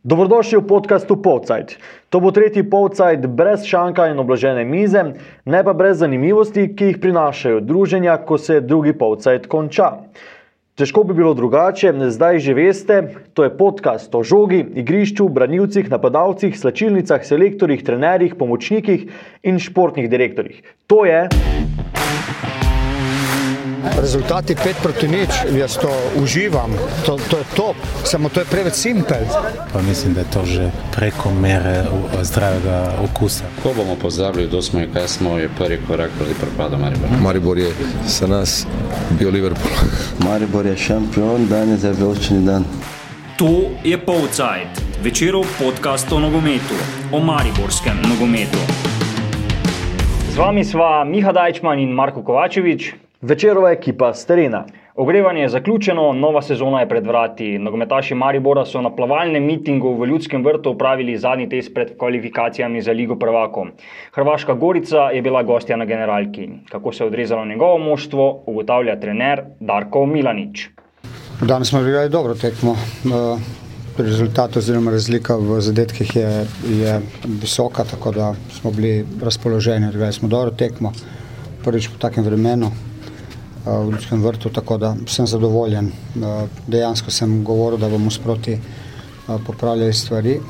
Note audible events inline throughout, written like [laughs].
Dobrodošli v podkastu Povcajt. To bo tretji Povcajt brez šanka in obložene mize, ne pa brez zanimivosti, ki jih prinašajo druženja, ko se drugi Povcajt konča. Težko bi bilo drugače, zdaj že veste, to je podcast o žogi, igrišču, branilcih, napadalcih, slačilnicah, selektorjih, trenerjih, pomočnikih in športnih direktorjih. To je. Rezultati 5 proti nič, jaz to uživam, to, to je top, samo to je preveč simpel. Pa mislim, da je to že preko mere zdravega okusa. Ko bomo pozabili, kdo smo in kaj smo, je prvi korak proti propadu Maribora. Maribor je za nas bil Liverpool. [laughs] Maribor je šampion, danes je velični dan. To je Povcajt, večerov podcast o nogometu, o mariborskem nogometu. Z vami sva Miha Dajčman in Marko Kovačevič. Večerova ekipa s terena. Ogrevanje je zaključeno, nova sezona je pred vrati. Nogometaši Maribora so na plavalnem mitingu v Ljudskem vrtu upravili zadnji test pred kvalifikacijami za Ligo prvakov. Hrvaška Gorica je bila gostja na generalki. Kako se je odrezalo njegovo moštvo, ugotavlja trener Darko Milanič. Danes smo igrali dobro tekmo. Uh, rezultat oziroma razlika v zadetkih je, je visoka, tako da smo bili razpoloženi, igrali smo dobro tekmo. Prvič po takem vremenu, v Ljudskem vrtu, tako da sem zadovoljen. Dejansko sem govoril, da bomo sproti popravljali stvari,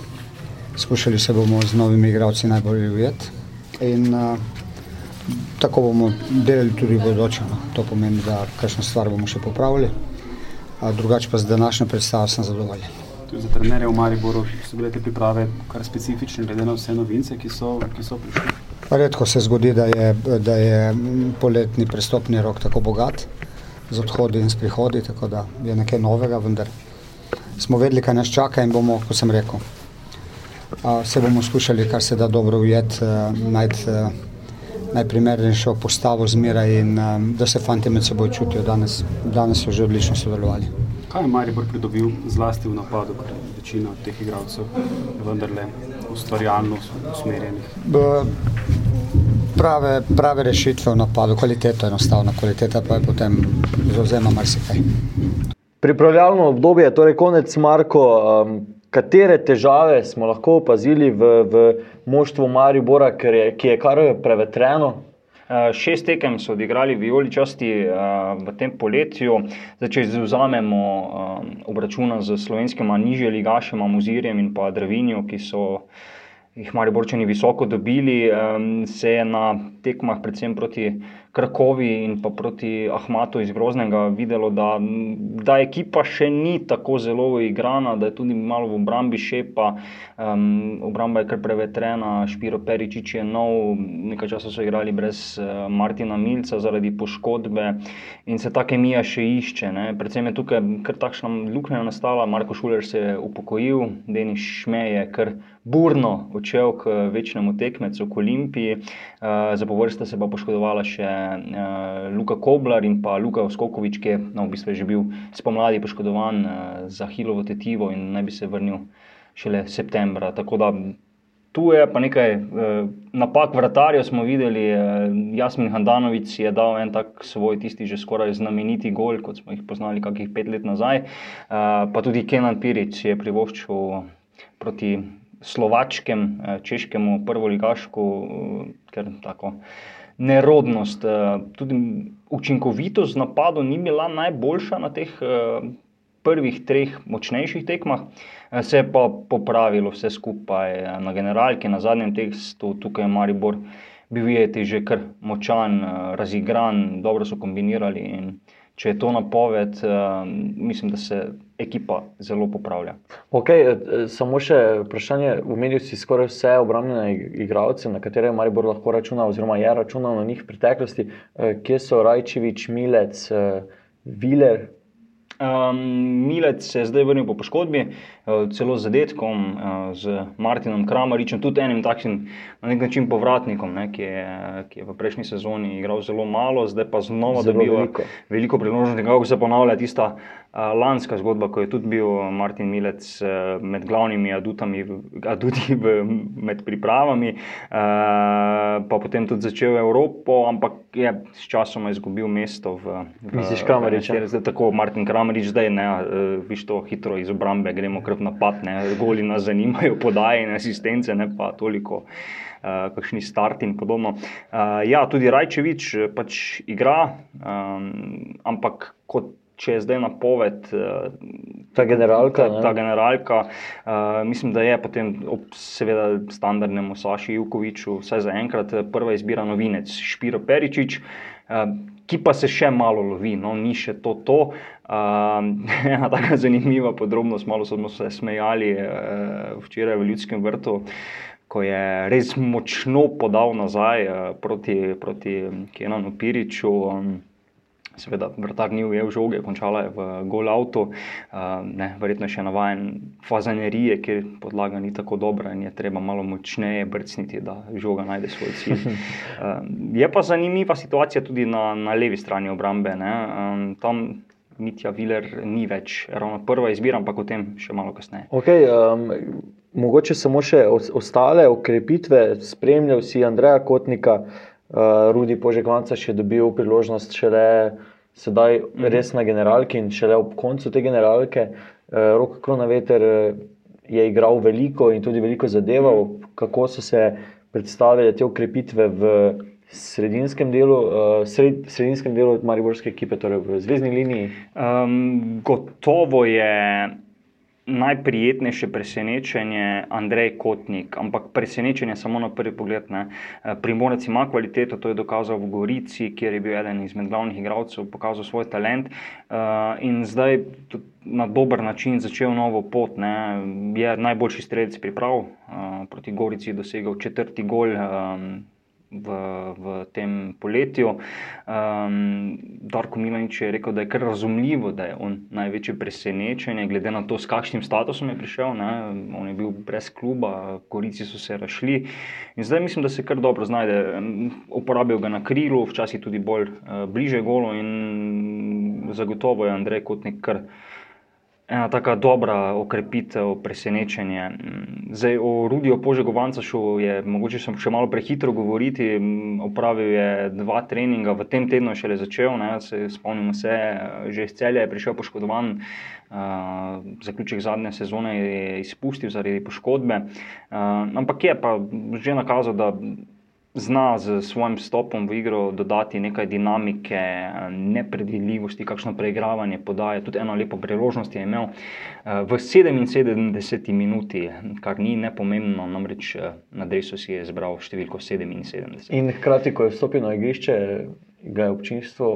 skušali se bomo z novimi igralci najbolje ujeti in tako bomo delali tudi v bodoče. To pomeni, da kakšno stvar bomo še popravili, drugače pa z današnjo predstavo sem zadovoljen. Tudi za trenerje v Mariboru so bile te priprave kar specifične, glede na vse novince, ki so, ki so prišli. Redko se zgodi, da je, da je poletni prestopni rok tako bogat z odhodi in s prihodi, tako da je nekaj novega, vendar smo vedeli, kaj nas čaka in bomo, kot sem rekel, se bomo skušali kar se da dobro ujeti, najti najprimernejšo postavo zmeraj in da se fanti med seboj čutijo. Danes, danes so že odlično sodelovali. Kaj je Maribor pridobil zlasti v napadu, ker večina teh igralcev je vendarle ustvarjalno usmerjenih? Prave, prave rešitve v napadu, kvaliteta je enostavna, kvaliteta pa je potem zauzema marsikaj. Pripravljalno obdobje, torej konec Marko, um, katere težave smo lahko opazili v, v moštvu Maribora, je, ki je kar prevetreno? Uh, šest tekem so odigrali vijoličasti uh, v tem poletju. Zdaj, če izuzamemo uh, obračuna z slovenskima nižje ligašema, Muzirjem in pa Dravinjo, ki so jih Mariborčani visoko dobili, se je na tekmah, predvsem proti Krakovi in pa proti Ahmatu iz Groznega, videlo, da, da ekipa še ni tako zelo igrana, da je tudi malo v obrambi šepa. Um, obramba je kar prevetrena, Špiro Peričič je nov, nekaj časa so igrali brez uh, Martina Milca zaradi poškodbe in se ta kemija še išče. Ne. Predvsem je tukaj kar takšna luknja nastala, Marko Šuler se je upokojil, Denis Šmej je kar burno odšel k večnemu tekmecu, k Olimpiji, uh, za povrsta se pa poškodovala še uh, Luka Koblar in pa Luka Skokovič, ki je no, v bistvu že bil spomladi poškodovan uh, za hilovo tetivo in naj bi se vrnil šele septembra. Tako da tu je pa nekaj uh, napak vratarjev, smo videli. Uh, Jasmin Handanovic je dal en tak svoj, tisti že skoraj znameniti gol, kot smo jih poznali kakih pet let nazaj. Uh, pa tudi Kenan Pirič je privoščil proti. Slovačkem, češkemu, prvo ligašku, ker tako nerodnost, tudi učinkovitost napadov ni bila najboljša na teh prvih treh močnejših tekmah, se je pa popravilo vse skupaj na generalki, na zadnjem tekstu, tukaj je Maribor bil videti že kar močan, razigran, dobro so kombinirali in če je to napoved, mislim, da se ekipa zelo popravlja. Okay, samo še vprašanje. Umenil si skoraj vse obrambne igralce, na katere je Maribor lahko računal, oziroma je računal na njih v preteklosti. Kje so Rajčevič, Milec, Viler? Um, Milec se je zdaj vrnil po poškodbi, uh, celo z zadetkom, uh, z Martinom Kramaričem, tudi enim takšnim na nek način povratnikom, ne, ki, je, ki je v prejšnji sezoni igral zelo malo, zdaj pa znova dobiva veliko, veliko priložnosti, kako se ponavlja tista uh, lanska zgodba, ko je tudi bil Martin Milec med glavnimi adutami, aduti v, med pripravami, pa potem tudi začel Evropo, ampak je s časom izgubil mesto v. Misliš, Kramarič? Tako Martin Kramarič. Zdaj ne, viš to hitro iz obrambe, gremo kar kot napad, ne, goli nas zanimajo, podaje in asistence, ne pa toliko. Uh, kakšni start in podobno. Uh, ja, tudi Rajčevič pač igra, um, ampak kot če je zdaj napoved, ta generalka. Ta, ta generalka uh, mislim, da je potem, ob seveda, standardnemu Saši Jukoviču, vsaj za enkrat, prva izbira novinec Špiro Peričič. Uh, Ki pa se še malo lovi, no, ni še to. to. Uh, [laughs] ena tako zanimiva podrobnost, malo smo se smejali uh, včeraj v Ljudskem vrtu, ko je res močno podal nazaj uh, proti, proti Kenanu Piriču. Um, Seveda, vrtar ni ujel žoge, končala je v gol avtu, uh, verjetno še navaden fazanerije, ker podlaga ni tako dobra in je treba malo močneje brcniti, da žoga najde svoj cilj. Uh, [laughs] je pa zanimiva situacija tudi na, na levi strani obrambe. Um, tam Mitja Viler ni več ravno prva izbira, ampak o tem še malo kasneje. Okay, um, mogoče samo še ostale okrepitve, spremljal si Andreja Kotnika. Uh, Rudi Požegvanca še dobil priložnost šele sedaj, mm. res na generalki in šele ob koncu te generalke. Uh, Rok Kronaveter je igral veliko in tudi veliko zadeval, mm. kako so se predstavile te ukrepitve v sredinskem delu, uh, sred, sredinskem delu Mariborske ekipe, torej v zvezdni liniji. Um, gotovo je najprijetnejše presenečenje Andrej Kotnik, ampak presenečenje samo na prvi pogled. Ne. Eh, Primorec ima kvaliteto, to je dokazal v Gorici, kjer je bil eden izmed glavnih igralcev, pokazal svoj talent uh, in zdaj na dober način začel novo pot. Ne. Je najboljši strelec priprav, uh, proti Gorici je dosegel četrti gol. Um, v, v tem poletju. Um, Darko Milanič je rekel, da je kar razumljivo, da je on največje presenečenje, glede na to, s kakšnim statusom je prišel. Ne? On je bil brez kluba, korici so se rašli in zdaj mislim, da se kar dobro znajde. Uporabil ga na krilu, včasih tudi bolj uh, bliže golo in zagotovo je Andrej Kotnik kar ena tako dobra okrepitev, presenečenje. Zdaj, o Rudiju Požegovancu je mogoče še malo prehitro govoriti. Opravil je dva treninga, v tem tednu je šele začel. Ne, se spomnimo se, že iz celja je prišel poškodovan. Uh, zaključek zadnje sezone je izpustil zaradi poškodbe, uh, ampak je pa že nakazal, da zna z svojim stopom v igro dodati nekaj dinamike, nepredvidljivosti, kakšno preigravanje podaje. Tudi eno lepo priložnost je imel eh, v 77 minuti, kar ni nepomembno, namreč eh, na Dresu si je zbral številko 77. In hkrati, ko je vstopil na igrišče, ga je občinstvo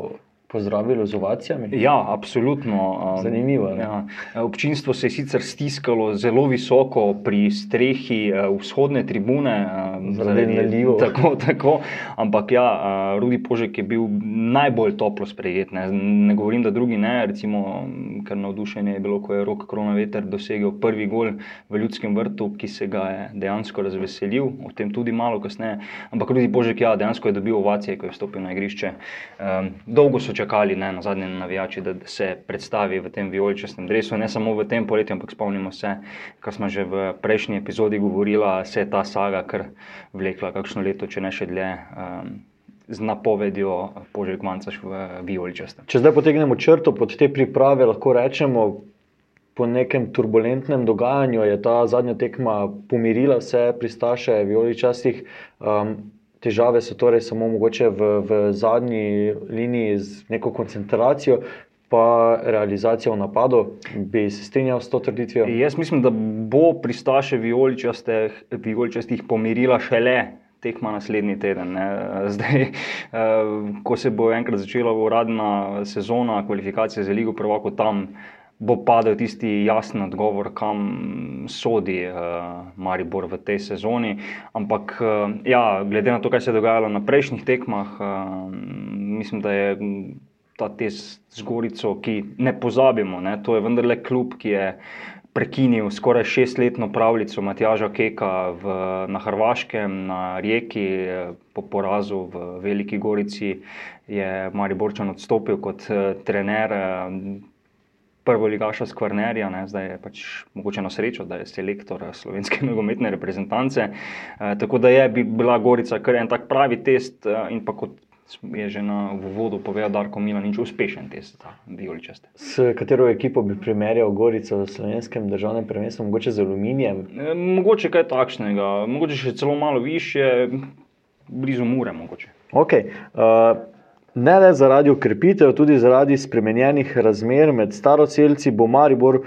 pozdravilo z ovacijami? Ja, absolutno. Um, Zanimivo. Ja. Občinstvo se je sicer stiskalo zelo visoko pri strehi uh, vzhodne tribune, um, zaradi nalivo. [laughs] Tako, tako. Ampak ja, uh, Rudi Požek je bil najbolj toplo sprejet. Ne, ne govorim, da drugi ne, recimo, ker navdušenje je bilo, ko je rok Kronaveter dosegel prvi gol v ljudskem vrtu, ki se ga je dejansko razveselil, o tem tudi malo kasneje. Ampak Rudi Požek ja, dejansko je dobil ovacije, ko je vstopil na igrišče. Um, dolgo so čakali čakali ne, na zadnje navijači, da se predstavi v tem vijoličastem drevesu. Ne samo v tem poletju, ampak spomnimo se, kar smo že v prejšnji epizodi govorili, se je ta saga kar vlekla kakšno leto, če ne še dlje. Um, Z napovedjo požeg manjkaš v vijoličastem. Če zdaj potegnemo črto pod te priprave, lahko rečemo, po nekem turbulentnem dogajanju je ta zadnja tekma pomirila vse pristaše vijoličastih. Um, težave so torej samo mogoče v, v zadnji liniji z neko koncentracijo. Pa realizacija v napadu, bi se strinjal s to trditvijo? Jaz mislim, da bo pristaše vijoličastih pomirila šele tekma naslednji teden. Ne. [laughs] Zdaj, eh, ko se bo enkrat začela uradna sezona kvalifikacije za Ligo Prvako, tam bo padel tisti jasen odgovor, kam sodi uh, Maribor v tej sezoni. Ampak, uh, ja, glede na to, kaj se je dogajalo na prejšnjih tekmah, uh, mislim, da je ta test z Gorico, ki ne pozabimo, ne, to je vendarle klub, ki je. Prekinil skoraj šestletno pravljico Matjaža Keka v, na Hrvaškem, na Rijeki, po porazu v Veliki Gorici, je Mariborčan odstopil kot trener prvo ligaša Skvarnerja, ne, zdaj je pač mogoče na srečo, da je selektor slovenske [laughs] nogometne reprezentance. E, tako da je bi bila Gorica kar en tak pravi test, e, in pa kot je že na vodu povedal Darko Milanič, uspešen test za vijoličaste. S katero ekipo bi primerjal Gorico v slovenskem državnem prvenstvu, mogoče z aluminijem? E, mogoče kaj takšnega, mogoče še celo malo više, blizu Mure mogoče. Okay. Uh, ne le zaradi ukrepitev, tudi zaradi spremenjenih razmer med staroseljci bo Maribor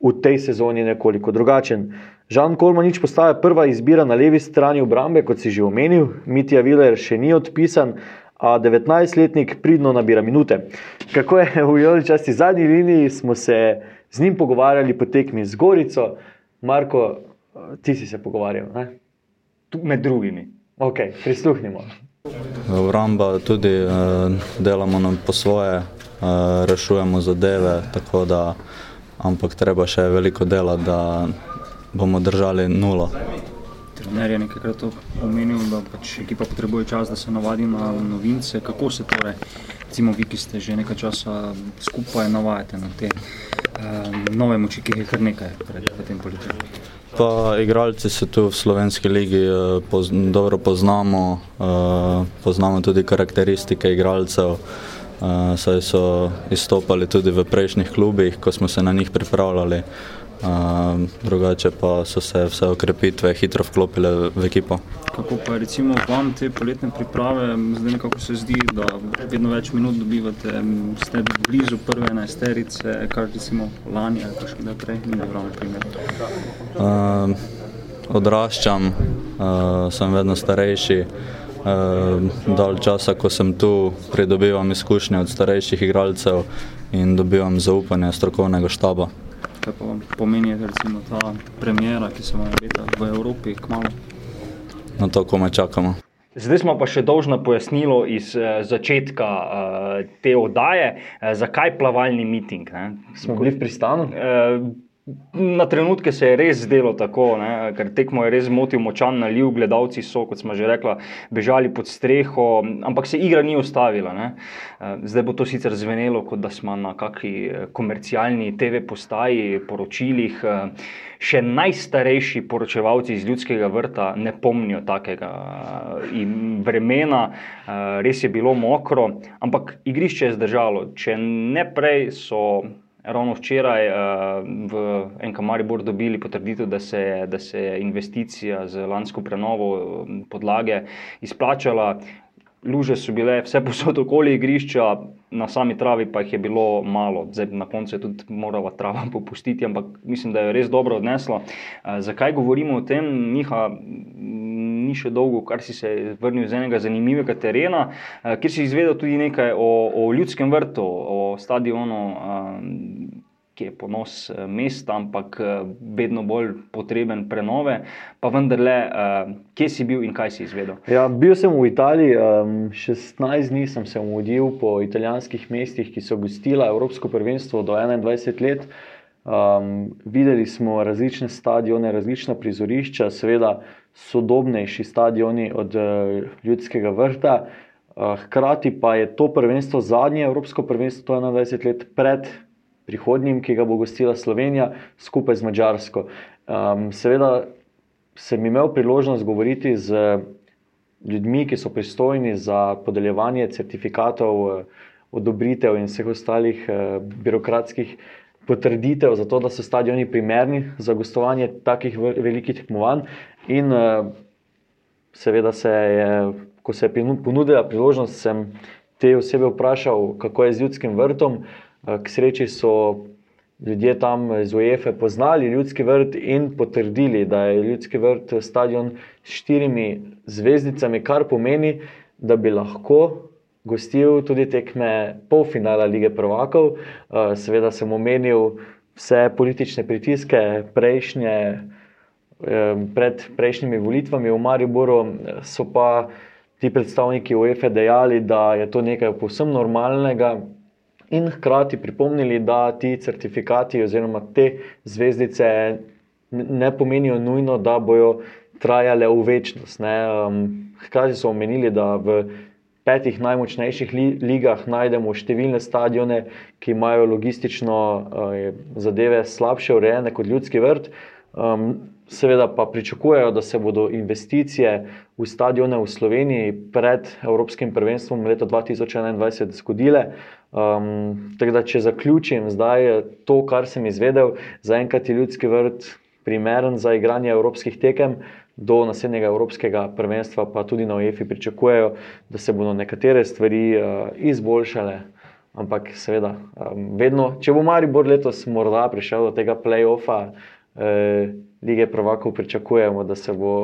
v tej sezoni nekoliko drugačen. Žan Kolmanič postaja prva izbira na levi strani obrambe, kot si že omenil, Mitja Viler še ni odpisan, a 19-letnik pridno nabira minute. Kako je v Joličasti zadnji liniji, smo se z njim pogovarjali po tekmi z Gorico. Marko, ti si se pogovarjal, ne? Med drugimi. Ok, prisluhnimo. Obramba tudi eh, delamo nam po svoje, eh, rešujemo zadeve, tako da, ampak treba še veliko dela, da bomo držali nulo. Trener je nekajkrat omenil, da pač ekipa potrebuje čas, da se navadi na novince. Kako se torej, recimo vi, ki ste že nekaj časa skupaj, navajate na te um, nove moči, ki jih je kar nekaj pred, v tem poletju? Pa igralci se tu v slovenski ligi uh, poz, dobro poznamo, uh, poznamo tudi karakteristike igralcev. Uh, saj so izstopali tudi v prejšnjih klubih, ko smo se na njih pripravljali. Uh, drugače pa so se vse okrepitve hitro vklopile v ekipo. Kako pa recimo vam te poletne priprave, zdaj nekako se zdi, da vedno več minut dobivate, ste blizu prve enajsterice, kar recimo lani ali pa še kdaj prej, ni na primer? Uh, odraščam, uh, sem vedno starejši. Uh, dal časa, ko sem tu, pridobivam izkušnje od starejših igralcev in dobivam zaupanje strokovnega štaba kaj pa vam pomeni recimo, ta premjera, ki se vam obeta v Evropi kmalo? Na to, ko me čakamo. Zdaj smo pa še dolžno pojasnilo iz uh, začetka uh, te oddaje, uh, zakaj plavalni miting. Ne? Smo bili v pristanu? Uh, Na trenutke se je res zdelo tako, ne, ker tekmo je res motil močan naliv, gledalci so, kot smo že rekli, bežali pod streho, ampak se igra ni ustavila. Ne. Eh, zdaj bo to sicer zvenelo, kot da smo na kakšni eh, komercialni TV postaji, poročilih. Eh, še najstarejši poročevalci iz ljudskega vrta ne pomnijo takega vremena, res je bilo mokro, ampak igrišče je zdržalo. Če ne prej so ravno včeraj uh, v NK Maribor dobili potrditev, da se, da se je investicija z lansko prenovo eh, podlage izplačala. Luže so bile vse posod okoli igrišča, na sami travi pa jih je bilo malo. Zdaj, na koncu je tudi morala trava [laughs] popustiti, ampak mislim, da je res dobro odneslo. Uh, zakaj govorimo o tem? Miha, ni še dolgo, kar si se vrnil z enega zanimivega terena, uh, kjer si izvedel tudi nekaj o, o ljudskem vrtu, o stadionu. Uh, ki je ponos eh, mesta, ampak eh, vedno bolj potreben prenove. Pa vendarle, uh, kje si bil in kaj si izvedel? Ja, bil sem v Italiji, um, 16 dni sem se mudil po italijanskih mestih, ki so gostila Evropsko prvenstvo do 21 let. Um, videli smo različne stadione, različna prizorišča, seveda sodobnejši stadioni od uh, ljudskega vrta. Uh, hkrati pa je to prvenstvo zadnje Evropsko prvenstvo 21 let pred prihodnjim, ki ga bo gostila Slovenija skupaj z Mačarsko. Um, seveda sem imel priložnost govoriti z ljudmi, ki so pristojni za podeljevanje certifikatov, eh, odobritev in vseh ostalih uh, birokratskih potrditev, za to, da so stadioni primerni za gostovanje takih velikih tekmovanj. In uh, seveda se je, ko se je ponudila priložnost, sem te osebe vprašal, kako je z ljudskim vrtom. Eh, k sreči so ljudje tam iz UEFA poznali ljudski vrt in potrdili, da je ljudski vrt stadion s štirimi zvezdicami, kar pomeni, da bi lahko gostil tudi tekme polfinala lige prvakov. Eh, seveda sem omenil vse politične pritiske prejšnje. Pred prejšnjimi volitvami v Mariboru so pa ti predstavniki UEFA dejali, da je to nekaj povsem normalnega, in hkrati pripomnili, da ti certifikati oziroma te zvezdice ne pomenijo nujno, da bojo trajale v večnost. Um, hkrati so omenili, da v petih najmočnejših li ligah najdemo številne stadione, ki imajo logistično uh, zadeve slabše urejene kot ljudski vrt. Um, seveda pa pričakujejo, da se bodo investicije v stadione v Sloveniji pred Evropskim prvenstvom leta 2021 zgodile. Um, tako da, če zaključim zdaj to, kar sem izvedel, zaenkrat je ljudski vrt primeren za igranje evropskih tekem. Do naslednjega Evropskega prvenstva, pa tudi na UEFI pričakujejo, da se bodo nekatere stvari uh, izboljšale. Ampak, seveda, um, vedno, če bo Maribor letos morda prišel do tega playoffa, eh, lige Provokov, pričakujemo, da se bo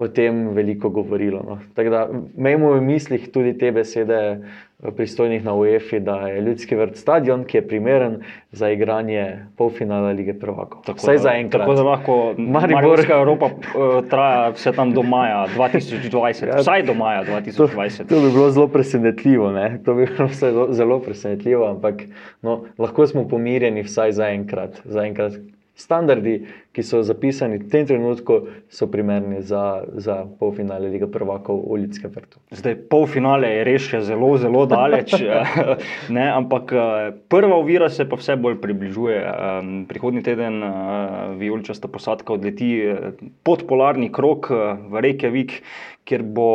o tem veliko govorilo. No. Tako da imamo v mislih tudi te besede eh, pristojnih na UEFI, da je ljudski vrt stadion, ki je primeren za igranje polfinala lige Provokov. Vsaj za enkrat. Tako da lahko Mariborska Evropa uh, traja vse tam do maja [laughs] 2020, ja, vsaj do maja 2020. To, to bi bilo zelo presenetljivo, ne? to bi bilo zelo, zelo presenetljivo, ampak no, lahko smo pomirjeni vsaj za enkrat. Za enkrat standardi, ki so zapisani v tem trenutku, so primerni za, za polfinale Liga Prvakov v Ljudskem vrtu. Zdaj, polfinale je res še zelo, zelo daleč, [laughs] ne, ampak prva ovira se pa vse bolj približuje. Prihodnji teden vijoličasta posadka odleti pod polarni krok v Reykjavik, kjer bo.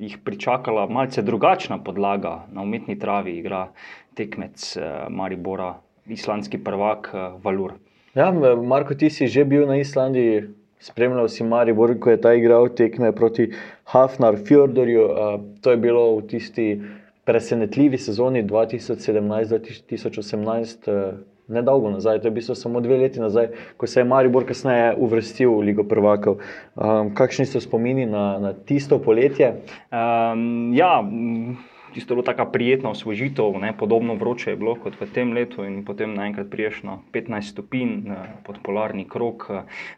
Jih pričakala malce drugačna podlaga na umetni travi, igra tekmec Maribora, islandski prvak Valur. Ja, Marko, ti si že bil na Islandiji, spremljal si Maribor, ko je ta igral tekme proti Hafnar Fjordorju. To je bilo v tisti presenetljivi sezoni 2017-2018. Nedolgo nazaj, to je bilo samo dve leti nazaj, ko se je Maribor kasneje uvrstil v Ligo Prvakov. Um, kakšni so spomini na, na tisto poletje? Um, ja, tisto bilo tako prijetno osvežitev, ne, podobno vroče je bilo kot v tem letu, in potem naenkrat priješ na 15 stopinj pod polarni krok.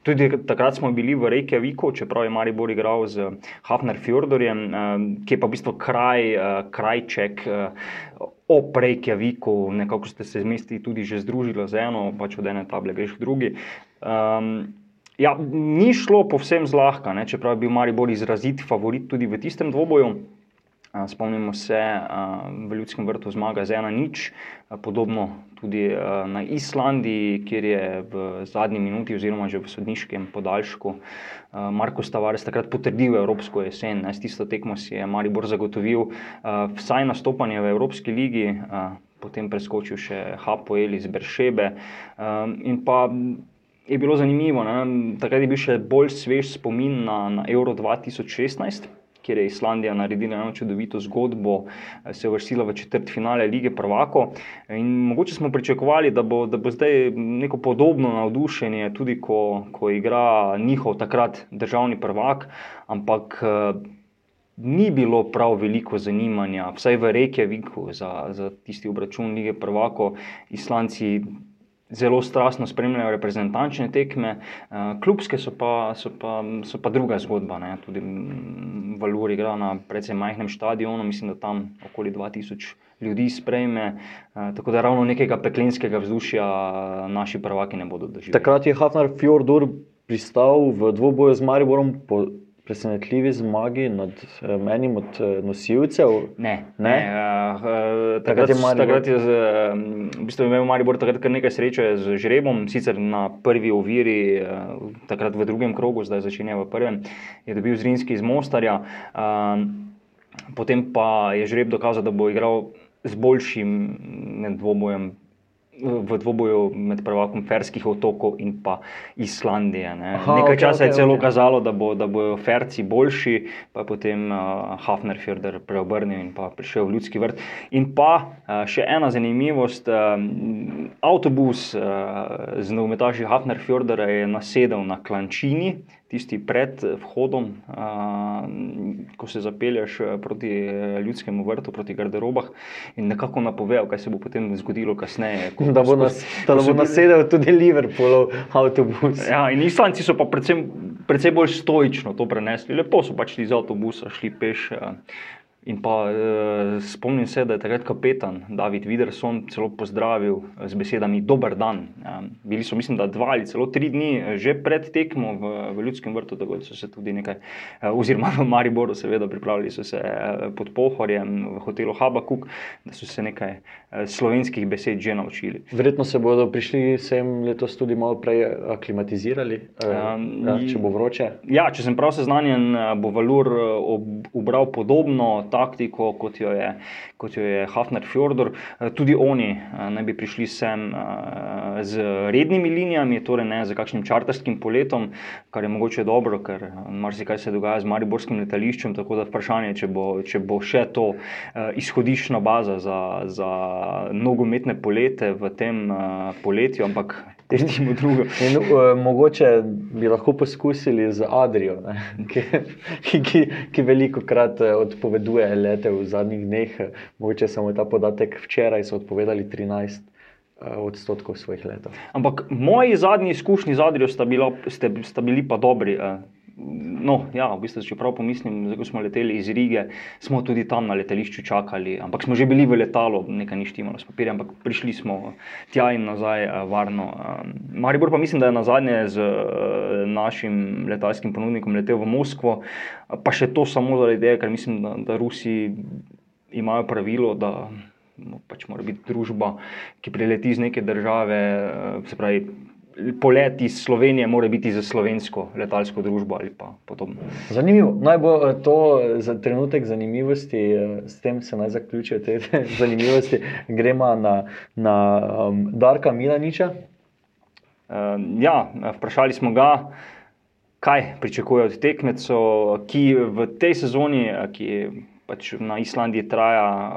Tudi takrat smo bili v Reykjaviku, čeprav je Maribor igral z Hafner Fjordorjem, ki je pa v bistvu kraj, krajček. O Reykjaviku, nekako ste se z mesti tudi že združili z eno, pač od ene table greš drugi. Um, ja, ni šlo povsem zlahka, ne, čeprav je bil Maribor izrazit favorit tudi v tistem dvoboju. Spomnimo se, v Ljudskem vrtu zmaga z ena nič, podobno tudi na Islandiji, kjer je v zadnji minuti, oziroma že v sodniškem podaljšku, Marko Stavares takrat potrdil Evropsko jesen. S tisto tekmo si je Maribor zagotovil vsaj nastopanje v Evropski ligi, potem preskočil še Hapoel iz Beršebe. In pa je bilo zanimivo, ne? takrat je bil še bolj svež spomin na, na Euro 2016 kjer je Islandija naredila eno čudovito zgodbo, eh, se je vrstila v četrt finale lige Prvako. In mogoče smo pričakovali, da bo, da bo zdaj neko podobno navdušenje, tudi ko, ko igra njihov takrat državni prvak, ampak. Eh, ni bilo prav veliko zanimanja, vsaj v Reykjaviku, za, za tisti obračun lige Prvako. Islanci zelo strastno spremljajo reprezentančne tekme, uh, klubske so pa, so, pa, so pa druga zgodba. Ne? Tudi mm, Valur igra na precej majhnem stadionu, mislim, da tam okoli 2000 ljudi sprejme. Uh, tako da ravno nekega peklenskega vzdušja naši prvaki ne bodo doživeli. Takrat je Hafnar Fjordur pristal v dvoboju z Mariborom. Po presenetljivi zmagi nad uh, enim od uh, nosilcev? Ne. ne? ne uh, takrat, takrat je, takrat je z, v bistvu imel Maribor takrat kar nekaj sreče z žrebom, sicer na prvi oviri, uh, takrat v drugem krogu, zdaj začenja v prvem, je dobil Zrinski iz Mostarja. Uh, potem pa je žreb dokazal, da bo igral z boljšim dvobojem v dvoboju med prvakom Ferskih otokov in pa Islandije. Aha, Nekaj okay, časa okay, je celo okay. kazalo, da, bo, da bodo Ferci boljši, pa je potem uh, Hafner Fjorder preobrnil in pa prišel v ljudski vrt. In pa uh, še ena zanimivost, uh, avtobus uh, z nogometaši Hafner Fjordera je nasedel na Klančini, tisti pred vhodom, a, ko se zapelješ proti ljudskemu vrtu, proti garderobah, in nekako napovejo, kaj se bo potem zgodilo kasneje. [laughs] Da bo, nas, da bo nasedel tudi Liverpoolov avtobus. Ja, in Islanci so pa predvsem, predvsem bolj stoično to prenesli. Lepo so pač iz avtobusa šli peš. A, In pa eh, spomnim se, da je takrat kapetan David Viderson celo pozdravil eh, z besedami Dober dan. Eh, bili so, mislim, da dva ali celo tri dni eh, že pred tekmo v, v Ljudskem vrtu, tako da so se tudi nekaj, eh, oziroma v Mariboru, seveda, pripravljali so se eh, pod pohorjem v hotelu Habakuk, da so se nekaj eh, slovenskih besed že naučili. Verjetno se bodo prišli sem letos tudi malo prej aklimatizirali, eh, Um, ja, če bo vroče. Ja, če sem prav seznanjen, eh, bo Valur ob, ubral podobno taktiko, kot jo je, kot jo je Hafner Fjordor. Eh, Tudi oni eh, naj bi prišli sem eh, z rednimi linijami, torej ne z kakšnim čarterskim poletom, kar je mogoče dobro, ker marsikaj se dogaja z Mariborskim letališčem. Tako da vprašanje, če bo, če bo še to izhodiščna baza za, za nogometne polete v tem poletju, ampak težko [laughs] drugo. In, uh, mogoče bi lahko poskusili z Adrijo, ne, ki, ki, ki, veliko krat odpoveduje lete v zadnjih dneh. Mogoče samo ta podatek, včeraj so odpovedali 13 uh, odstotkov svojih letov. Ampak moji zadnji izkušnji z Adrijo sta, bila, ste, sta bili pa dobri. eh. No, ja, v bistvu, če prav pomislim, ko smo leteli iz Rige, smo tudi tam na letališču čakali, ampak smo že bili v letalu, nekaj ni štimalo s papirjem, ampak prišli smo tja in nazaj eh, varno. Eh, Maribor pa mislim, da je na zadnje z eh, našim letalskim ponudnikom letel v Moskvo, pa še to samo zaradi tega, ker mislim, da, da Rusi imajo pravilo, da no, pač mora biti družba, ki prileti iz neke države, se pravi. Polet iz Slovenije mora biti za slovensko letalsko družbo ali pa podobno. Zanimivo. Naj bo eh, to za trenutek zanimivosti, eh, s tem se naj zaključijo te [laughs] zanimivosti. Gremo na, na um, Darka Milaniča. Uh, ja, vprašali smo ga, kaj pričakuje od tekmecev, ki v tej sezoni, eh, ki pač na Islandiji traja,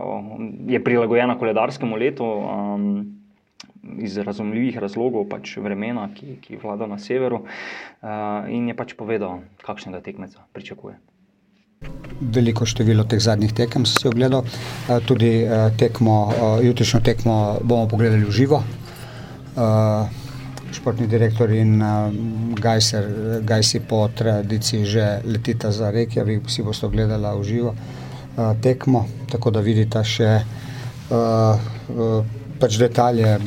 je prilagojena koledarskemu letu. Um, Iz razumljivih razlogov, pač vremena, ki, ki vlada na severu, uh, in je pač povedal, kakšnega tekmeca pričakuje. Veliko število teh zadnjih tekem sem si ogledal, eh, tudi eh, tekmo, jutrišnjo tekmo bomo pogledali v živo. Športni direktor in Gajser, Gajsi po tradiciji že letita za reke, vi si boste ogledali v živo tekmo, tako da vidite še pač detalje,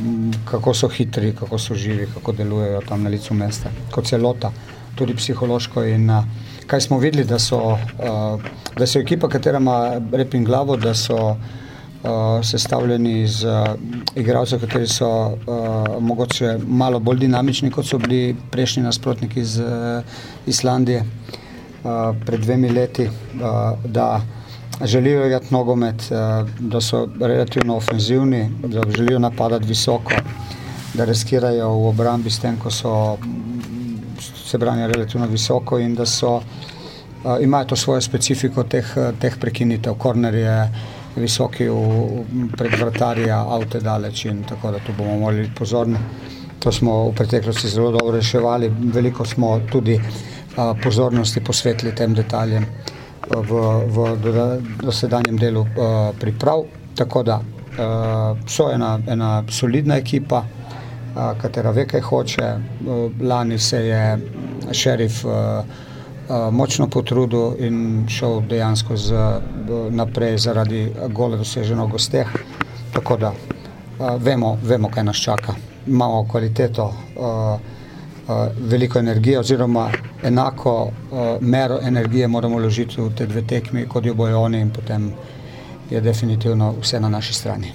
kako so hitri, kako so živi, kako delujejo tam na licu mesta, kot celota, tudi psihološko. In, uh, kaj smo videli, da so, uh, da so ekipa, katera ima rep in glavo, da so uh, sestavljeni iz igralcev, kateri so mogoče malo bolj dinamični, kot so bili prejšnji nasprotniki iz Islandije pred dvemi leti. Da, želijo igrati nogomet, da so relativno ofenzivni, da želijo napadati visoko, da riskirajo v obrambi s tem, ko so se branijo relativno visoko in da so, imajo to svojo specifiko teh, teh prekinitev. Korner je visoki v, pred vratarja, avte daleč in tako da tu bomo morali biti pozorni. To smo v preteklosti zelo dobro reševali, veliko smo tudi a, pozornosti posvetili tem detaljem v, v dosedanjem delu uh, priprav. Tako da uh, so ena, ena solidna ekipa, uh, katera ve, kaj hoče. Uh, lani se je šerif uh, uh, močno potrudil in šel dejansko z, uh, naprej zaradi gole doseženo v gosteh. Tako da uh, vemo, vemo, kaj nas čaka. Imamo kvaliteto. Uh, veliko energije, oziroma enako uh, mero energije moramo vložiti v te dve tekmi, kot jo bojo oni, in potem je definitivno vse na naši strani.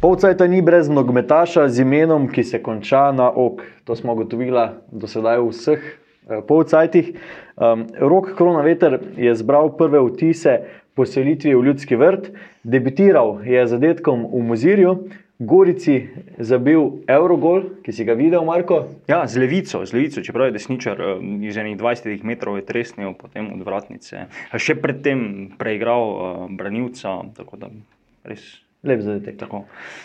Polcajta ni brez nogometaša z imenom, ki se konča na ok. To smo ugotovili do sedaj v vseh uh, polcajtih. Um, Rok Kronaveter je zbral prve vtise po selitvi v Ljudski vrt, debitiral je zadetkom v Mozirju. Gorici zabil Eurogol, ki si ga videl, Marko? Ja, z levico, z levico čeprav je desničar eh, iz enih 20 metrov je tresnil, potem od vratnice. Še predtem preigral uh, branilca, tako da res. Lep zadetek.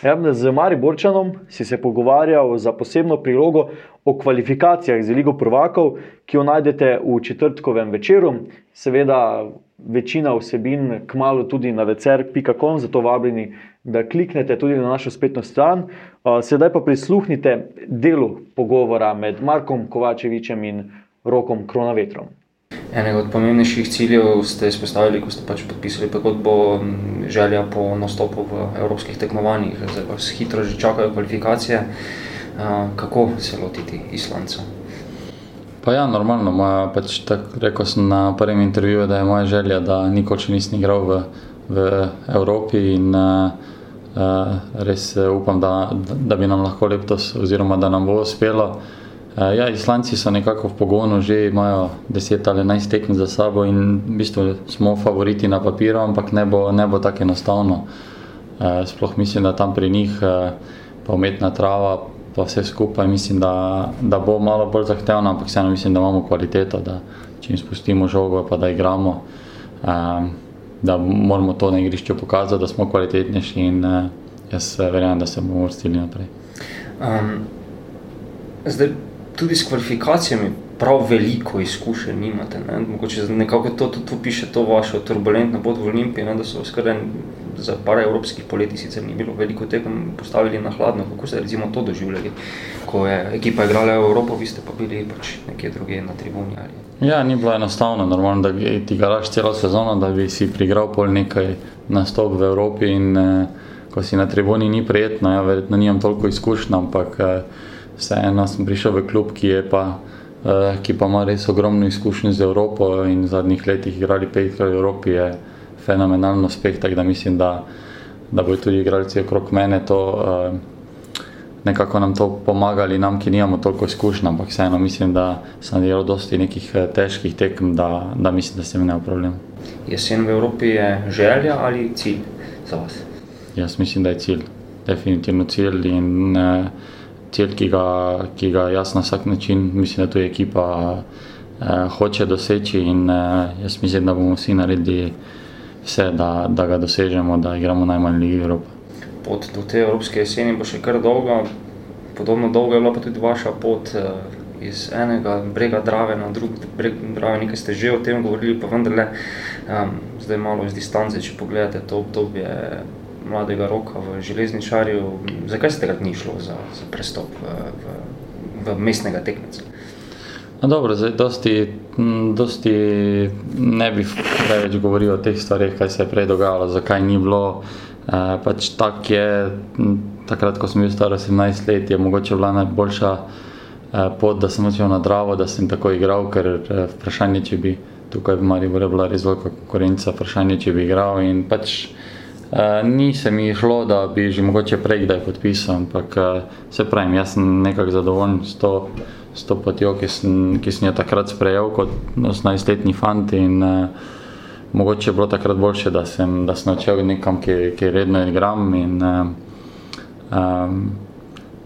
Ja, z Mariborčanom si se pogovarjal za posebno prilogo o kvalifikacijah za Ligo Prvakov, ki jo najdete v četrtkovem večeru. Seveda, večina vsebin kmalo tudi na vecer.com, zato vabljeni, da kliknete tudi na našo spletno stran. Sedaj pa prisluhnite delu pogovora med Markom Kovačevičem in Rokom Kronavetrom. Enega od pomembnejših ciljev ste izpostavili, ko ste pač podpisali pogodbo, želja po nastopu v evropskih tekmovanjih. Zdaj vas hitro že čakajo kvalifikacije. Kako se lotiti Islanca? Pa ja, normalno. Moja, pač tak, rekel sem na prvem intervjuju, da je moja želja, da nikoli še nisem igral v, v Evropi in uh, res upam, da, da bi nam lahko letos oziroma da nam bo uspelo. Uh, ja, Islanci so nekako v pogonu, že imajo 10 ali 11 tekem za sabo in v bistvu smo favoriti na papiru, ampak ne bo, ne bo tako enostavno. Sploh mislim, da tam pri njih pa umetna trava, pa vse skupaj, mislim, da, da bo malo bolj zahtevno, ampak vseeno mislim, da imamo kvaliteto, da če jim spustimo žogo, pa da igramo, um, da moramo to na igrišču pokazati, da smo kvalitetnejši in uh, jaz verjamem, da se bomo vrstili naprej. Um, zdaj, tudi s kvalifikacijami prav veliko izkušenj nimate. Ne? Mogoče nekako to tudi piše to vašo turbulentno pot v Olimpiji, ne? da so skoraj za par evropskih poletij sicer ni bilo veliko tekem postavili na hladno. Kako ste recimo to doživljali, ko je ekipa igrala v Evropo, vi ste pa bili pač nekje druge na tribuni? Ali? Ja, ni bilo enostavno, normalno, da ti garaš celo sezono, da bi si prigral pol nekaj nastop v Evropi in eh, ko si na tribuni ni prijetno, ja, verjetno nimam toliko izkušnja, ampak eh, vseeno sem prišel v klub, ki pa Eh, ki pa ima res ogromno izkušnje z Evropo in v zadnjih letih igrali petkrat v Evropi, je fenomenalno uspeh, tako da mislim, da, da bodo tudi igralci okrog mene to uh, nekako nam to pomagali, nam, ki nimamo toliko izkušnja, ampak vseeno mislim, da sem delal dosti nekih eh, težkih tekem, da, da mislim, da se mi ne upravljam. Jesen v Evropi je želja ali cilj za vas? Jaz mislim, da je cilj, definitivno cilj in uh, cilj, ki ga, ki ga jaz na vsak način, mislim, da to je ekipa, eh, hoče doseči. In eh, jaz mislim, da bomo vsi naredili vse, da, da ga dosežemo, da igramo najmanj Ligi Evrope. Pot do te evropske jeseni bo še kar dolga, podobno dolga je bila tudi vaša pot. Eh, iz enega brega Drave na drug breg Drave, nekaj ste že o tem govorili, pa vendarle, um, zdaj malo iz distance, če pogledate to obdobje, mladega roka v železničarju. Zakaj ste ga ni šlo za, za prestop v, v, v mestnega tekmeca? No, dobro, zdaj dosti, dosti ne bi preveč govoril o teh stvarih, kaj se je prej dogajalo, zakaj ni bilo. E, pač tak je, takrat, ko sem bil star 17 let, je mogoče bila najboljša e, pot, da sem odšel na Dravo, da sem tako igral, ker e, vprašanje, če bi tukaj v Mariboru bila res velika konkurenca, vprašanje, če bi igral in pač Uh, ni se mi šlo, da bi že mogoče prej kdaj podpisal, ampak uh, se pravim, jaz sem nekako zadovoljen s to, s to potjo, ki sem, ki sem jo takrat sprejel kot 18-letni fant. In, uh, mogoče je bilo takrat boljše, da sem, da sem odšel nekam, ki redno igram. In, um,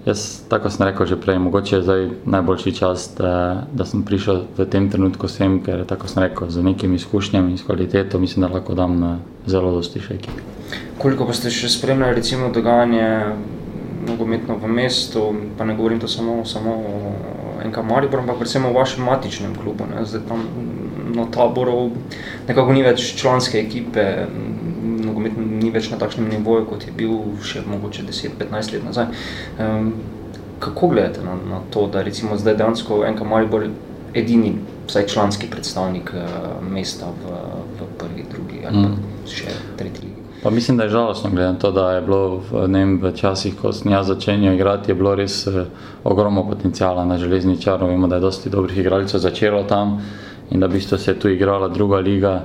Jaz, tako sem rekel že prej, mogoče je zdaj najboljši čas, da, da sem prišel v tem trenutku sem, ker tako sem rekel, z nekimi izkušnjami in s kvaliteto, mislim, da lahko dam eh, zelo dosti še ekipi. Koliko pa ste še spremljali recimo dogajanje nogometno v mestu, pa ne govorim to samo, samo o NK Maribor, ampak predvsem o vašem matičnem klubu, ne? zdaj tam na taboru nekako ni več članske ekipe, nogomet ni več na takšnem nivoju, kot je bil še mogoče 10-15 let nazaj. Um, kako gledate na, na to, da recimo zdaj dejansko NK Maribor edini, vsaj članski predstavnik uh, mesta v, v prvi, drugi ali mm. še tretji ligi? Pa mislim, da je žalostno, glede na to, da je bilo v, vem, v časih, ko sem jaz začenjal igrati, je bilo res uh, ogromno potencijala na železničaru. Vemo, da je dosti dobrih igralcev začelo tam in da bi se tu igrala druga liga.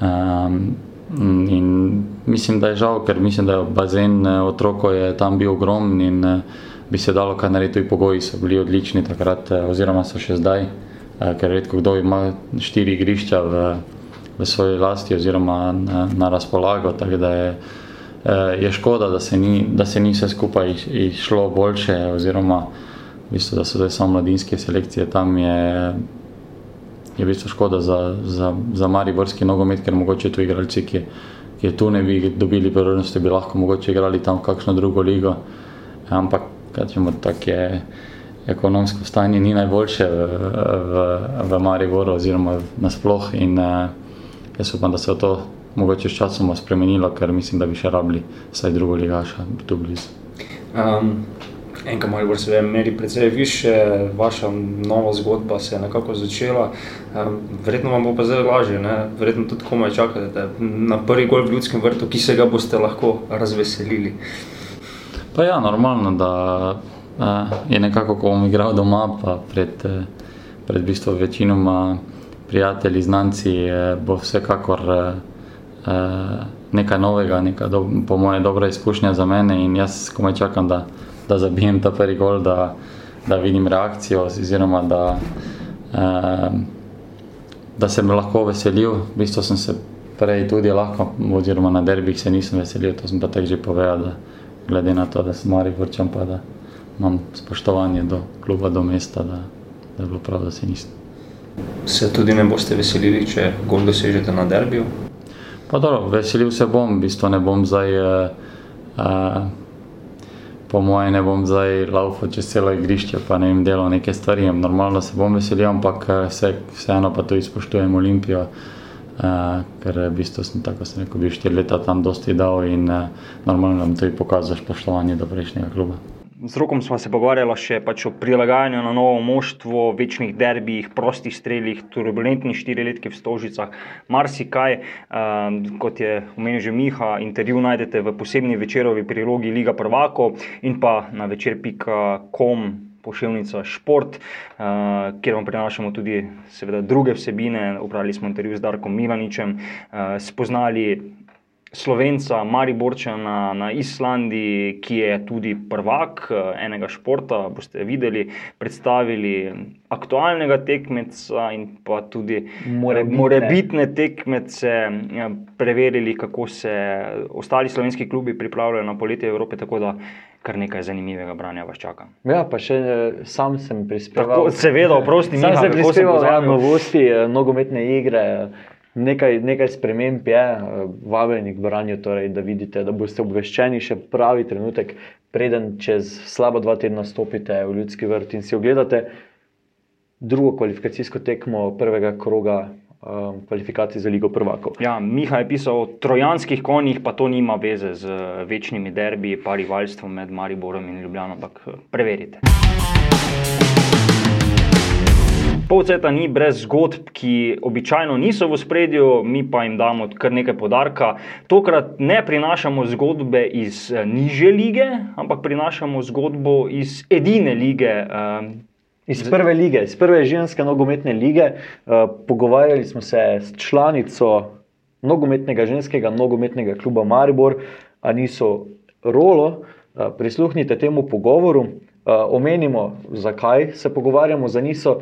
Um, In mislim, da je žal, ker mislim, da je bazen eh, otroko je tam bil ogromen in eh, bi se dalo kaj narediti. Tudi pogoji so bili odlični takrat, eh, oziroma so še zdaj, ker redko kdo ima štiri igrišča v, v svoji lasti oziroma na, na razpolago. Tako da je, je škoda, da se, ni, da se ni vse skupaj išlo boljše, oziroma v bistvu, da so zdaj samo mladinske selekcije tam. Je, je v bistvu škoda za, za, za Mariborski nogomet, ker mogoče tu igralci, ki, ki tu ne bi dobili priložnosti, bi lahko mogoče igrali tam kakšno drugo ligo. Ampak, kažemo, tako je ekonomsko stanje ni najboljše v, v, v Mariboru oziroma nasploh in uh, jaz upam, da se to mogoče s časom spremenilo, ker mislim, da bi še rabili vsaj drugo ligaša tu blizu. Um, Enka Maribor se meri precej više, vaša nova zgodba se je nekako začela. Verjetno vam bo pa zdaj lažje, ne? verjetno tudi komaj čakate na prvi gol v ljudskem vrtu, ki se ga boste lahko razveselili. Pa ja, normalno, da je nekako, ko bom igral doma, pa pred, pred bistvo večinoma prijatelji, znanci, bo vsekakor nekaj novega, neka do, po moje dobra izkušnja za mene in jaz komaj čakam, da da zabijem ta prvi gol, da, da vidim reakcijo, oziroma da, eh, da sem lahko veselil. V bistvu sem se prej tudi lahko, oziroma na derbih se nisem veselil, to sem pa tako že povedal, da glede na to, da sem mari vrčem, pa da imam spoštovanje do kluba, do mesta, da, da je bilo prav, da se nisem. Se tudi ne boste veselili, če gol dosežete na derbiju? Pa dobro, veselil se bom, v bistvu ne bom zdaj. Eh, eh, po mojem, ne bom zdaj laufal čez celo igrišče, pa ne vem, delal neke stvari. Normalno se bom veselil, ampak eh, vse, vseeno pa to izpoštujem Olimpijo, uh, ker v bistvu sem tako, sem rekel, bil štiri leta tam dosti dal in uh, normalno nam to pokaže spoštovanje do prejšnjega kluba. Z rokom smo se pogovarjali še pač o prilagajanju na novo moštvo, večnih derbijih, prostih streljih, turbulentnih štiriletki v Stožicah, marsikaj. Um, kot je omenil že Miha, intervju najdete v posebni večerovi prilogi Liga Prvako in pa na večer.com. Pošiljnica Šport, uh, kjer vam prinašamo tudi seveda, druge vsebine. Upravili smo intervju z Darkom Milaničem, uh, spoznali Slovenca, Mariborčana na Islandiji, ki je tudi prvak eh, enega športa. Boste videli, predstavili aktualnega tekmeca in pa tudi morebitne, morebitne tekmece, ja, preverili, kako se ostali slovenski klubi pripravljajo na poletje Evrope. Tako da kar nekaj zanimivega branja vas čaka. Ja, pa še eh, sam sem prispeval. Tako, seveda, oprosti, nisem se prispeval za novosti, eh, nogometne igre. Nekaj, nekaj sprememb je, eh, vabljeni k branju, torej, da vidite, da boste obveščeni še pravi trenutek, preden čez slabo dva tedna stopite v ljudski vrt in si ogledate drugo kvalifikacijsko tekmo prvega kroga um, kvalifikacij za Ligo Prvako. Ja, Miha je pisal o trojanskih konjih, pa to nima veze z večnimi derbi, pa rivalstvom med Mariborom in Ljubljano, ampak preverite. Polceta ni brez zgodb, ki običajno niso v spredju, mi pa jim damo kar nekaj podarka. Tokrat ne prinašamo zgodbe iz eh, niže lige, ampak prinašamo zgodbo iz edine lige. Eh, iz prve lige, iz prve ženske nogometne lige. Uh, pogovarjali smo se s članico nogometnega ženskega nogometnega kluba Maribor, Aniso Rolo. Uh, prisluhnite temu pogovoru, omenimo, zakaj se pogovarjamo z Aniso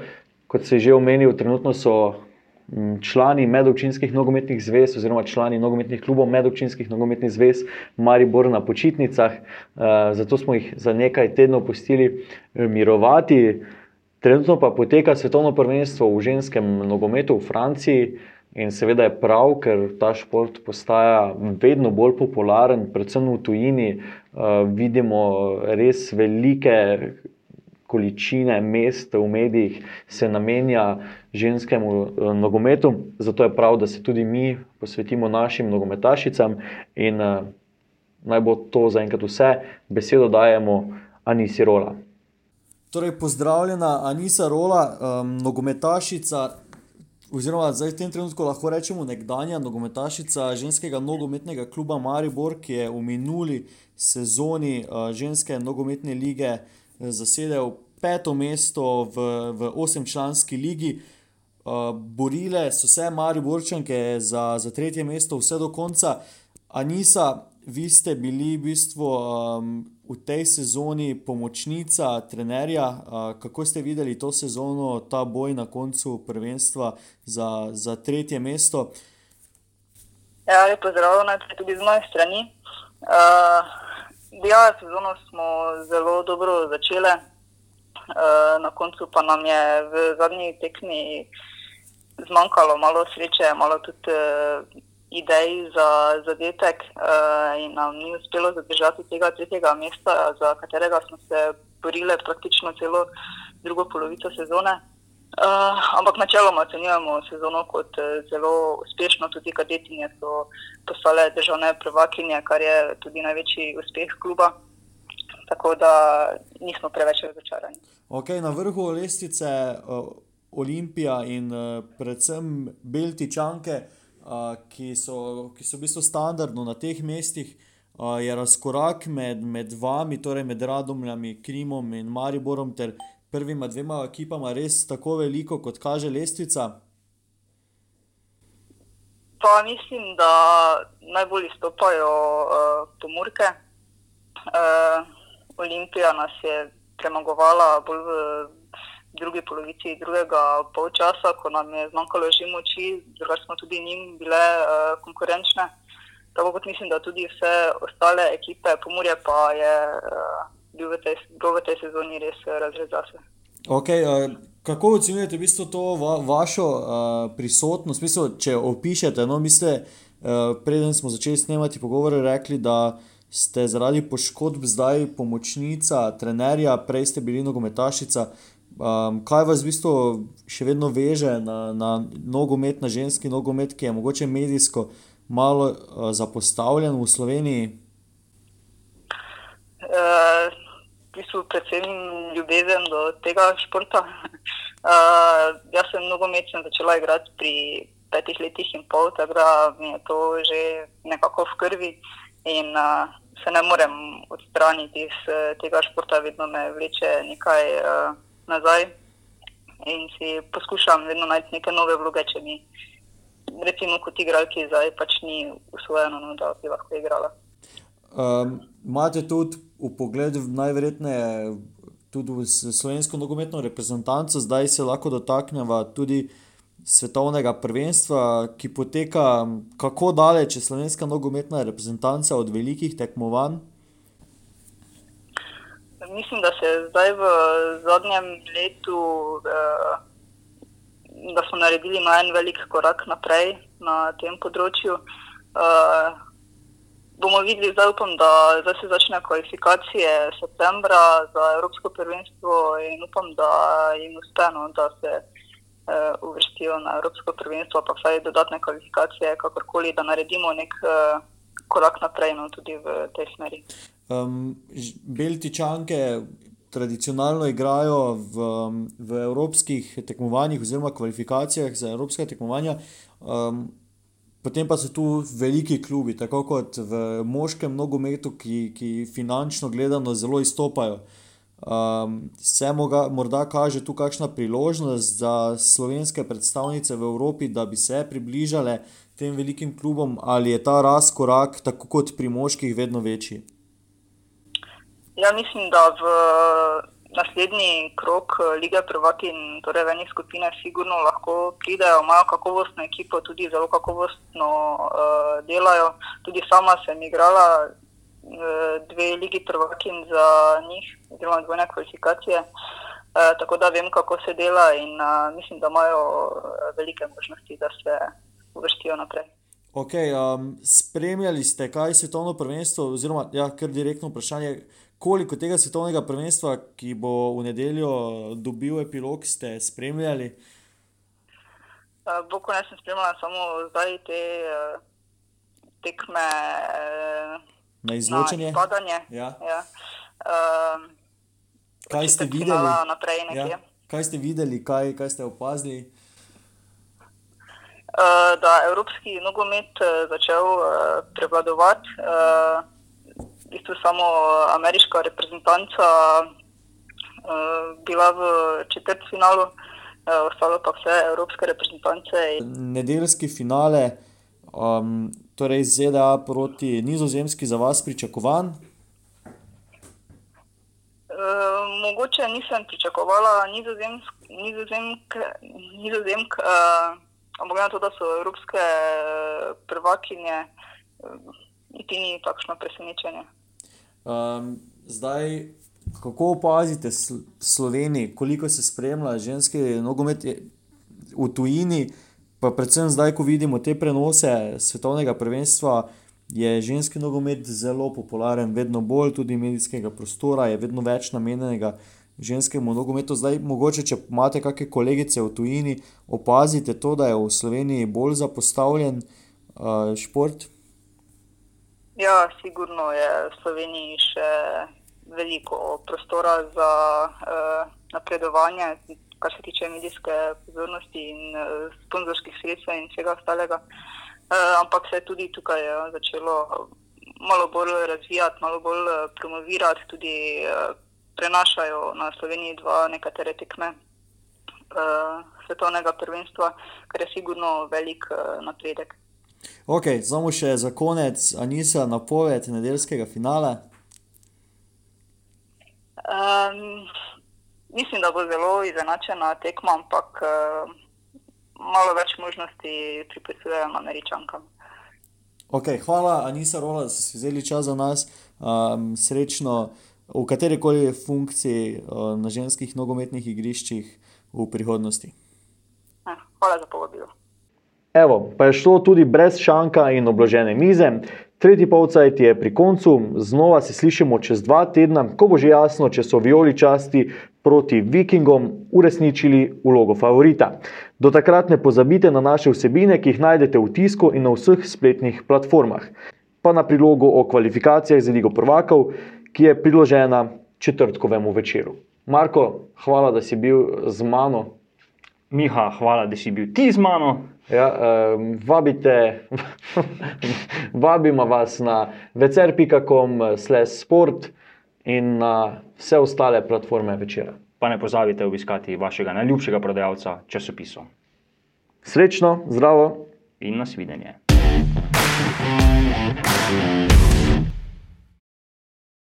kot se je že omenil, trenutno so mm, člani medobčinskih nogometnih zvez, oziroma člani nogometnih klubov medobčinskih nogometnih zvez, Maribor na počitnicah, uh, zato smo jih za nekaj tednov pustili eh, mirovati. Trenutno pa poteka svetovno prvenstvo v ženskem nogometu v Franciji. In seveda je prav, ker ta šport postaja vedno bolj popularen, predvsem v tujini. Uh, vidimo res velike količine mest v medijih se namenja ženskemu eh, nogometu, zato je prav, da se tudi mi posvetimo našim nogometašicam. In uh, naj bo to zaenkrat vse, besedo dajemo Anisi Rola. Torej, pozdravljena Anisa Rola, um, nogometašica. Oziroma, zdaj v tem trenutku lahko rečemo nekdanja nogometašica ženskega nogometnega kluba Maribor, ki je v minuli sezoni uh, ženske nogometne lige uh, zasedel peto mesto v, v osemčlanski ligi. Uh, borile so se Mariborčanke za, za tretje mesto vse do konca. Anisa, vi ste bili v bistvu um, v tej sezoni pomočnica trenerja. Uh, kako ste videli to sezono, ta boj na koncu prvenstva za, za tretje mesto? Ja, lepo zdrav, najprej tudi z moje strani. Uh, Ja, sezono smo zelo dobro začeli, uh, na koncu pa nam je v zadnji tekmi zmanjkalo malo sreče, malo tudi uh, idej za zadetek uh, in nam ni uspelo zadržati tega tretjega mesta, za katerega smo se borili praktično celo drugo polovico sezone. Uh, ampak načeloma ocenjujemo sezono kot uh, zelo uspešno, tudi kadetinje so postale državne prvakinje, kar je tudi največji uspeh kluba. tako da nismo preveč razočarani. Okay, na vrhu lestvice uh, Olimpija in uh, predvsem Beltičanke, uh, ki, so, ki so v bistvu standardno na teh mestih. Uh, je razkorak med, med vami, torej med Radomljami, Krimom in Mariborom, ter prvima dvema ekipama res tako veliko, kot kaže lestvica? Pa mislim, da najbolj izstopajo uh, pomorke. Uh, Olimpija nas je premagovala bolj v drugi polovici drugega polčasa, ko nam je zmanjkalo že moči, drugače smo tudi njim bile uh, konkurenčne. Tako kot mislim, da tudi vse ostale ekipe, pomorje pa je uh, bil v tej, v tej sezoni res razrezase. Okay, uh, kako ocenjujete v bistvu to va, vašo uh, prisotnost? Mislim, če opišete, no, mislite, uh, preden smo začeli snemati pogovore, rekli, da ste zaradi poškodb zdaj pomočnica, trenerja, prej ste bili nogometašica. Um, kaj vas v bistvu še vedno veže na, na nogomet, na ženski nogomet, ki je mogoče medijsko malo uh, zapostavljen v Sloveniji? Uh v bistvu predvsem ljubezen do tega športa. Uh, [laughs] jaz sem nogomet začela igrati pri petih letih in pol, tako da mi je to že nekako v krvi in uh, se ne morem odstraniti iz uh, tega športa, vedno me vleče nekaj uh, nazaj in si poskušam vedno najti neke nove vloge, če mi recimo kot igralki zdaj pač ni usvojeno, no, da bi lahko igrala. Um, imate tudi v pogled, najverjetneje tudi v slovensko nogometno reprezentanco, zdaj se lahko dotaknemo tudi svetovnega prvenstva, ki poteka kako daleč je slovenska nogometna reprezentanca od velikih tekmovanj. Mislim, da se zdaj v zadnjem letu, eh, da smo naredili en velik korak naprej na tem področju. Eh, bomo videli, zdaj upam, da zdaj se začne kvalifikacije septembra za Evropsko prvenstvo in upam, da jim uspe, no, da se uh, uvrstijo na Evropsko prvenstvo, pa vsaj dodatne kvalifikacije, kakorkoli, da naredimo nek uh, korak naprej no, tudi v tej smeri. Um, Beltičanke tradicionalno igrajo v, v evropskih tekmovanjih oziroma kvalifikacijah za evropska tekmovanja. Um, Potem pa so tu veliki klubi, tako kot v moškem nogometu, ki, ki finančno gledano zelo izstopajo. Um, se moga, morda kaže tu kakšna priložnost za slovenske predstavnice v Evropi, da bi se približale tem velikim klubom, ali je ta razkorak, tako kot pri moških, vedno večji? Ja, mislim, da v naslednji krok eh, lige prvaki in torej v enih skupinah sigurno lahko pridejo, imajo kakovostno ekipo, tudi zelo kakovostno uh, delajo. Tudi sama sem igrala uh, dve ligi prvaki za njih, oziroma dvojne kvalifikacije. Uh, tako da vem, kako se dela, in uh, mislim, da imajo velike možnosti, da se uvrstijo naprej. Okay, um, spremljali ste, kaj je svetovno prvenstvo, oziroma ja, kar direktno vprašanje, koliko tega svetovnega prvenstva, ki bo v nedeljo dobil epilog, ste spremljali? Uh, Boko ne sem spremljala samo zdaj te uh, tekme. Uh, na izločanje. Na ja. Ja. Uh, kaj ste videli? Ja. Kaj ste videli, kaj, kaj ste opazili? Uh, da je evropski nogomet začel uh, prevladovati. Uh, bistvu samo ameriška reprezentanca uh, bila v četrtem finalu, uh, ostalo pa vse evropske reprezentance. Nedeljski finale, um, torej ZDA proti Nizozemski, za vas pričakovan? Mogoče nisem pričakovala nizozemsk, nizozemk, nizozemk uh, ampak na to, da so evropske prvakinje, niti ni takšno presenečenje. Um, zdaj, kako opazite Slovenijo, koliko se spremlja ženski nogomet v tujini, pa predvsem zdaj, ko vidimo te prenose svetovnega prvenstva, je ženski nogomet zelo popularen, vedno bolj tudi medijskega prostora, je vedno več namenjenega ženskemu nogometu. Zdaj, mogoče, če imate kakšne kolegice v tujini, opazite to, da je v Sloveniji bolj zapostavljen uh, šport. Ja, sigurno je v Sloveniji še veliko prostora za uh, napredovanje, kar se tiče medijske pozornosti in uh, sponzorskih sredstev in vsega ostalega. Uh, ampak se je tudi tukaj uh, začelo malo bolj razvijati, malo bolj promovirati, tudi uh, prenašajo na Sloveniji dva nekatere tekme. Uh, svetovnega prvenstva, kar je sigurno velik uh, napredek. Ok, samo še za konec, Anisa, napoved nedeljskega finala. Um, mislim, da bo zelo izenačena tekma, ampak uh, malo več možnosti pripisujejo američankam. Ok, hvala, Anisa Rola, da ste vzeli čas za nas. Um, srečno v kateri koli funkciji uh, na ženskih nogometnih igriščih v prihodnosti. Hvala za povabilo. Evo, pa je šlo tudi brez šanka in obložene mize. Tretji polcajt je pri koncu, znova se slišimo čez dva tedna, ko bo že jasno, če so violi časti proti vikingom uresničili vlogo favorita. Do takrat ne pozabite na naše vsebine, ki jih najdete v tisku in na vseh spletnih platformah. Pa na prilogo o kvalifikacijah za Ligo prvakov, ki je priložena četrtkovemu večeru. Marko, hvala, da si bil z mano. Miha, hvala, da si bil ti z mano. Ja, um, vabite, [laughs] vabimo vas na večer.com, slash sport in na vse ostale platforme večera. Pa ne pozabite obiskati vašega najljubšega prodajalca časopisov. Srečno, zdravo in nasvidenje. thank you